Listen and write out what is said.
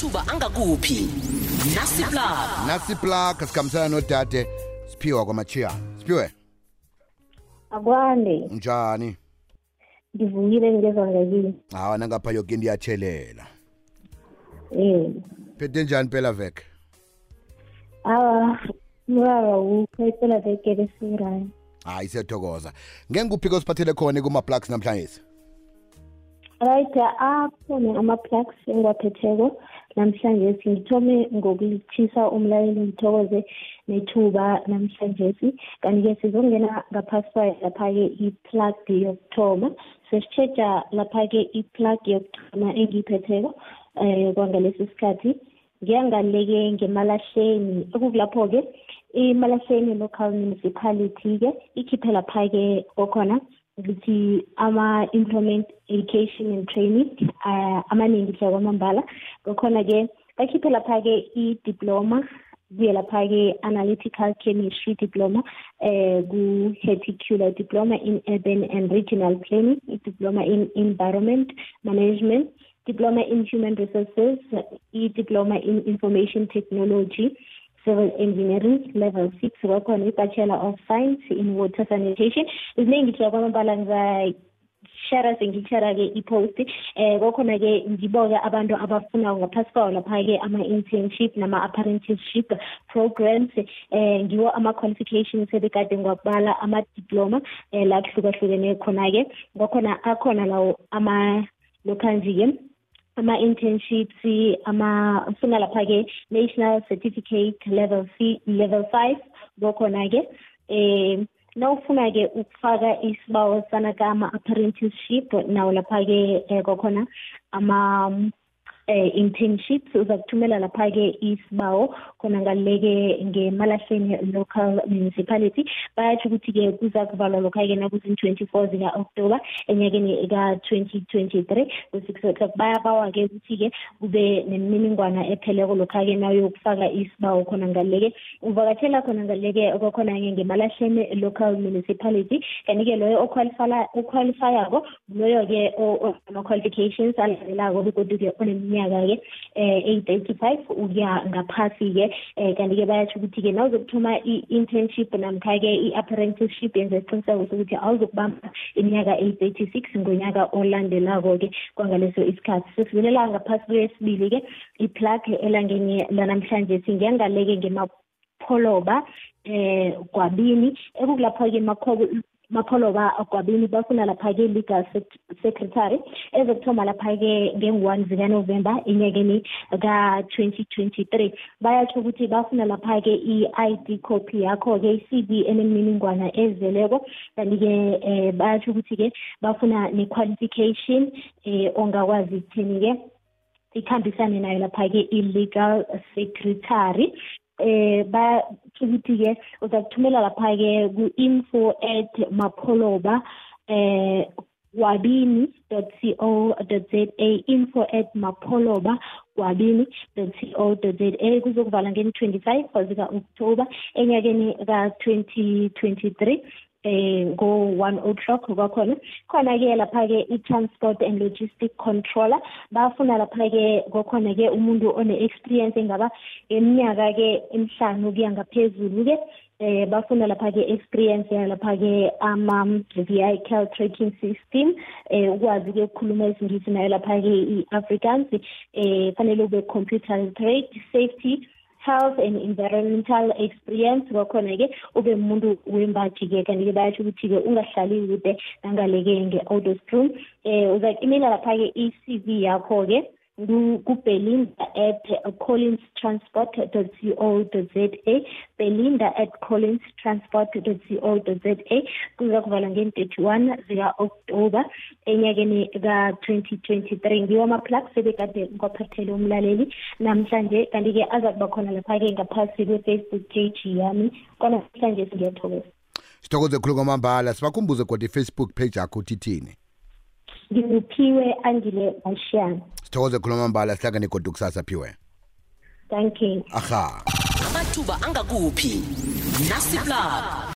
amathuba angakuphi? Nasiplug nasiplug sikhambisana nodade. Siphiwa kwamachiya. Siphiwe? Akwande. Njani ngivukile ngezwa ngakini hawa nangapha yoke into iyathelela eh. Phethe njani phela veke awa mrara wukho iphela veke lesirayo hayi siyathokoza. Ngengikuphi osiphathele khona kuma-plugs namhlanje right akhona ama-plugs engiwaphetheko. Namhlanje ngithome ngokulithisa umlaleli ngithokoze nethuba namhlanje. Kanti-ke sizongena ngaphasi kwayo lapha-ke i-plug yokuthoma. Sesitshetsha lapha-ke i-plug yokuthoma engiyiphetheko um kwangalesi sikhathi. Ngiyangaleke ngemalahleni. Okukulapho-ke imalahleni local municipality-ke ikhiphe lapha-ke kokhona ukuthi ama-implement education and training uh, amaningi kwamambala kokhona-ke bakhiphe lapha-ke i-diploma kuye lapha-ke analytical chemistry diploma eh ku-heticular diploma in urban and regional planning i-diploma in environment management diploma in human resources i-diploma in information technology civil engineering level six kwakhona i-bachelor of science in water sanitation. Ziningi hle kwamabala ngizashara sengishara-ke i-post. Eh kokhona-ke ngibo-ke abantu abafuna ngaphasi kwawo lapha-ke ama-internship nama-apprenticeship programs. Eh ngiwo ama-qualifications ebekade ngiwakubala ama-diploma eh la kuhlukahlukene khona-ke. Kwakhona akhona lawo ama-lokhanji-ke ama-internships ama ufuna lapha-ke national certificate level c level five kokhona-ke eh nawufuna-ke ukufaka isibawo sanaka ama-apprenticeship nawo lapha-ke eh, kokhona ama eh internships uza kuthumela lapha-ke isibawo khona ngaleke ngemalahleni local municipality. Bayatsho ukuthi-ke kuza kuvalwa lokha-ke nakuzi-twenty-four zika-oktoba enyakeni ka-twenty twenty-three ku-six o'clock. Bayabawa-ke ukuthi-ke kube nemininingwana epheleko lokha-ke nawuyokufaka isibawo khona ngaleke uvakatshela khona ngaleke kwakhona-ke ngemalahleni local municipality. Kanti-ke loyo oqualifyako loyo-ke ama-qualifications alandelako begodu-ke oneminyaka ke eh 885 ukuya ngaphasi-ke eh kanti-ke bayatsho ukuthi-ke nawuzokuthoma i-internship namkha-ke i-apprenticeship yenza isiqiniseko sokuthi awuzokubamba iminyaka 836 ngonyaka olandelako-ke kwangaleso isikhathi. Sesibulela ngaphasi kwesibili-ke iplug elangeni lanamhlanje singiyangaleke ngemapholoba eh kwabini ekukulapho-ke mapholoba kwabini bafuna lapha-ke legal secretary ezokuthoma lapha-ke nge-one zikanovemba enyakeni ka-twenty twenty-three. Bayatsho ukuthi bafuna lapha-ke i-i d copy yakho-ke i-c v enemininingwana ezeleko. Kanti-ke um bayatsho ukuthi-ke bafuna ne-qualification um ongakwazi ekutheni-ke ikhambisane nayo lapha-ke i-legal secretary. eh ba ukuthi ke uzakuthumela lapha ke ku info at mapoloba eh wabini.co.za info at mapoloba wabini.co.za kuzokuvala ngeni 25 kwazi ka-October enyakeni ka-2023 eh go 1 o'clock kwakhona. Khona ke lapha ke i-transport and logistic controller. Bafuna lapha ke kokhona ke umuntu one experience engaba eminyaka ke emhlanu kuya ngaphezulu ke eh bafuna lapha ke experience yalapha ke ama vehicle tracking system eh ukwazi ke ukukhuluma isingisi nayo lapha ke i-Africans eh fanele ube computer literate safety health and environmental experience. Kwakhona-ke ube umuntu wembaji-ke kanti-ke bayatsho ukuthi-ke ungahlali kude nangaleke nge-autostrom um uza-imela lapha-ke i-c v yakho-ke. ku-belinda at collins transport co za belinda at collins transport co za kuza kuvalwa ngeni-thirty-one zika-oktoba enyakeni ka-twenty twenty-three. Ngiwo ama-plugs ebekade ngiwaphathele umlaleli. Namhlanje kanti-ke aza kuba khona lapha-ke ngaphasi kwe-facebook page yami. Kwanamhlanje ngiyathokoza sithokoze khulu kwamambala. Sibakhumbuze kodwa i-facebook page yakho uthithini nginguphiwe andile bashiyana sithokoze khuluma mbala sihlangane kodwa kusasa phiwe thank you. Aha. Amathuba angakuphi? Nasiplug